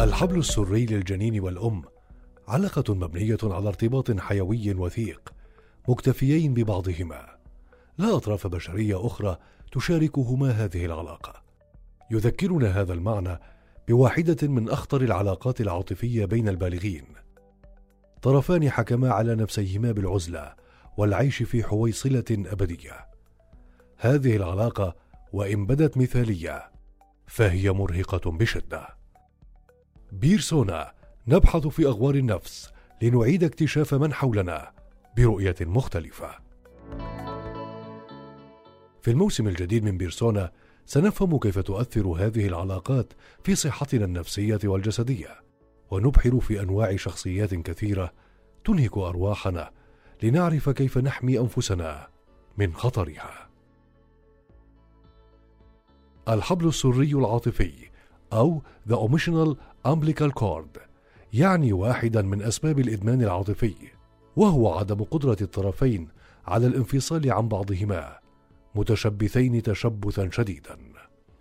الحبل السري للجنين والأم علاقة مبنية على ارتباط حيوي وثيق مكتفيين ببعضهما. لا أطراف بشرية أخرى تشاركهما هذه العلاقة. يذكرنا هذا المعنى بواحدة من أخطر العلاقات العاطفية بين البالغين. طرفان حكما على نفسيهما بالعزلة والعيش في حويصلة أبدية. هذه العلاقة وإن بدت مثالية فهي مرهقة بشدة. بيرسونا نبحث في أغوار النفس لنعيد اكتشاف من حولنا برؤية مختلفة. في الموسم الجديد من بيرسونا سنفهم كيف تؤثر هذه العلاقات في صحتنا النفسية والجسدية ونبحر في أنواع شخصيات كثيرة تنهك أرواحنا لنعرف كيف نحمي أنفسنا من خطرها. الحبل السري العاطفي أو The Emotional Umbilical Cord يعني واحدا من أسباب الإدمان العاطفي وهو عدم قدرة الطرفين على الانفصال عن بعضهما متشبثين تشبثا شديدا.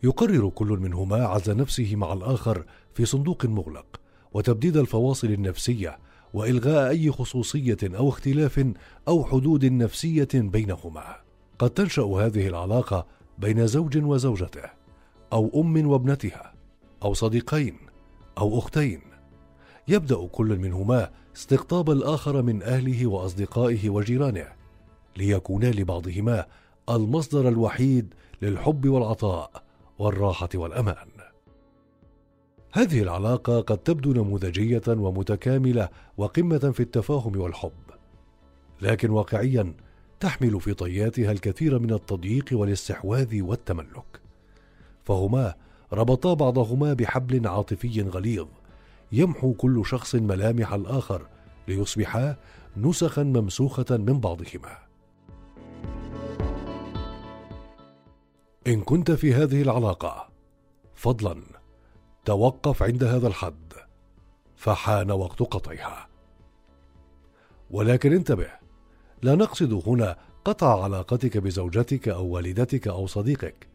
يقرر كل منهما عزل نفسه مع الآخر في صندوق مغلق وتبديد الفواصل النفسية وإلغاء أي خصوصية أو اختلاف أو حدود نفسية بينهما. قد تنشأ هذه العلاقة بين زوج وزوجته أو أم وابنتها أو صديقين أو أختين. يبدأ كل منهما استقطاب الآخر من أهله وأصدقائه وجيرانه ليكونا لبعضهما المصدر الوحيد للحب والعطاء والراحة والأمان. هذه العلاقة قد تبدو نموذجية ومتكاملة وقمة في التفاهم والحب. لكن واقعيا تحمل في طياتها الكثير من التضييق والاستحواذ والتملك. فهما ربطا بعضهما بحبل عاطفي غليظ يمحو كل شخص ملامح الآخر ليصبحا نسخا ممسوخة من بعضهما. إن كنت في هذه العلاقة فضلا. توقف عند هذا الحد فحان وقت قطعها. ولكن انتبه لا نقصد هنا قطع علاقتك بزوجتك أو والدتك أو صديقك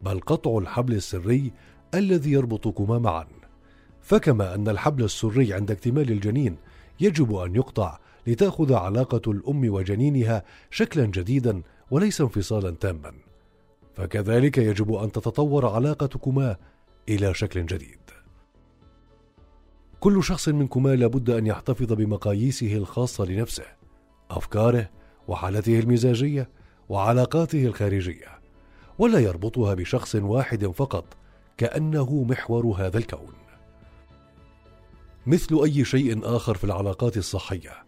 بل قطع الحبل السري الذي يربطكما معا. فكما أن الحبل السري عند اكتمال الجنين يجب أن يقطع لتأخذ علاقة الأم وجنينها شكلا جديدا وليس انفصالا تاما. فكذلك يجب أن تتطور علاقتكما إلى شكل جديد. كل شخص منكما لابد أن يحتفظ بمقاييسه الخاصة لنفسه أفكاره وحالته المزاجية وعلاقاته الخارجية ولا يربطها بشخص واحد فقط كأنه محور هذا الكون. مثل أي شيء آخر في العلاقات الصحية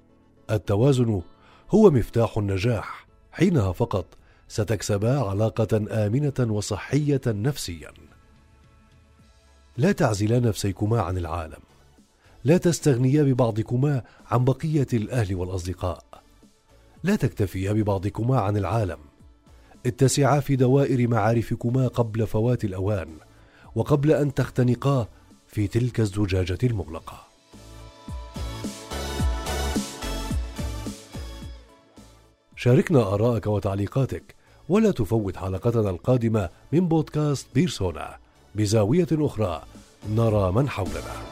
التوازن هو مفتاح النجاح. حينها فقط ستكسبا علاقة آمنة وصحية نفسيا. لا تعزلا نفسيكما عن العالم. لا تستغنيا ببعضكما عن بقية الأهل والأصدقاء. لا تكتفيا ببعضكما عن العالم. اتسعا في دوائر معارفكما قبل فوات الأوان وقبل أن تختنقا في تلك الزجاجة المغلقة. شاركنا ارائك وتعليقاتك ولا تفوت حلقتنا القادمة من بودكاست بيرسونا. بزاوية أخرى نرى من حولنا.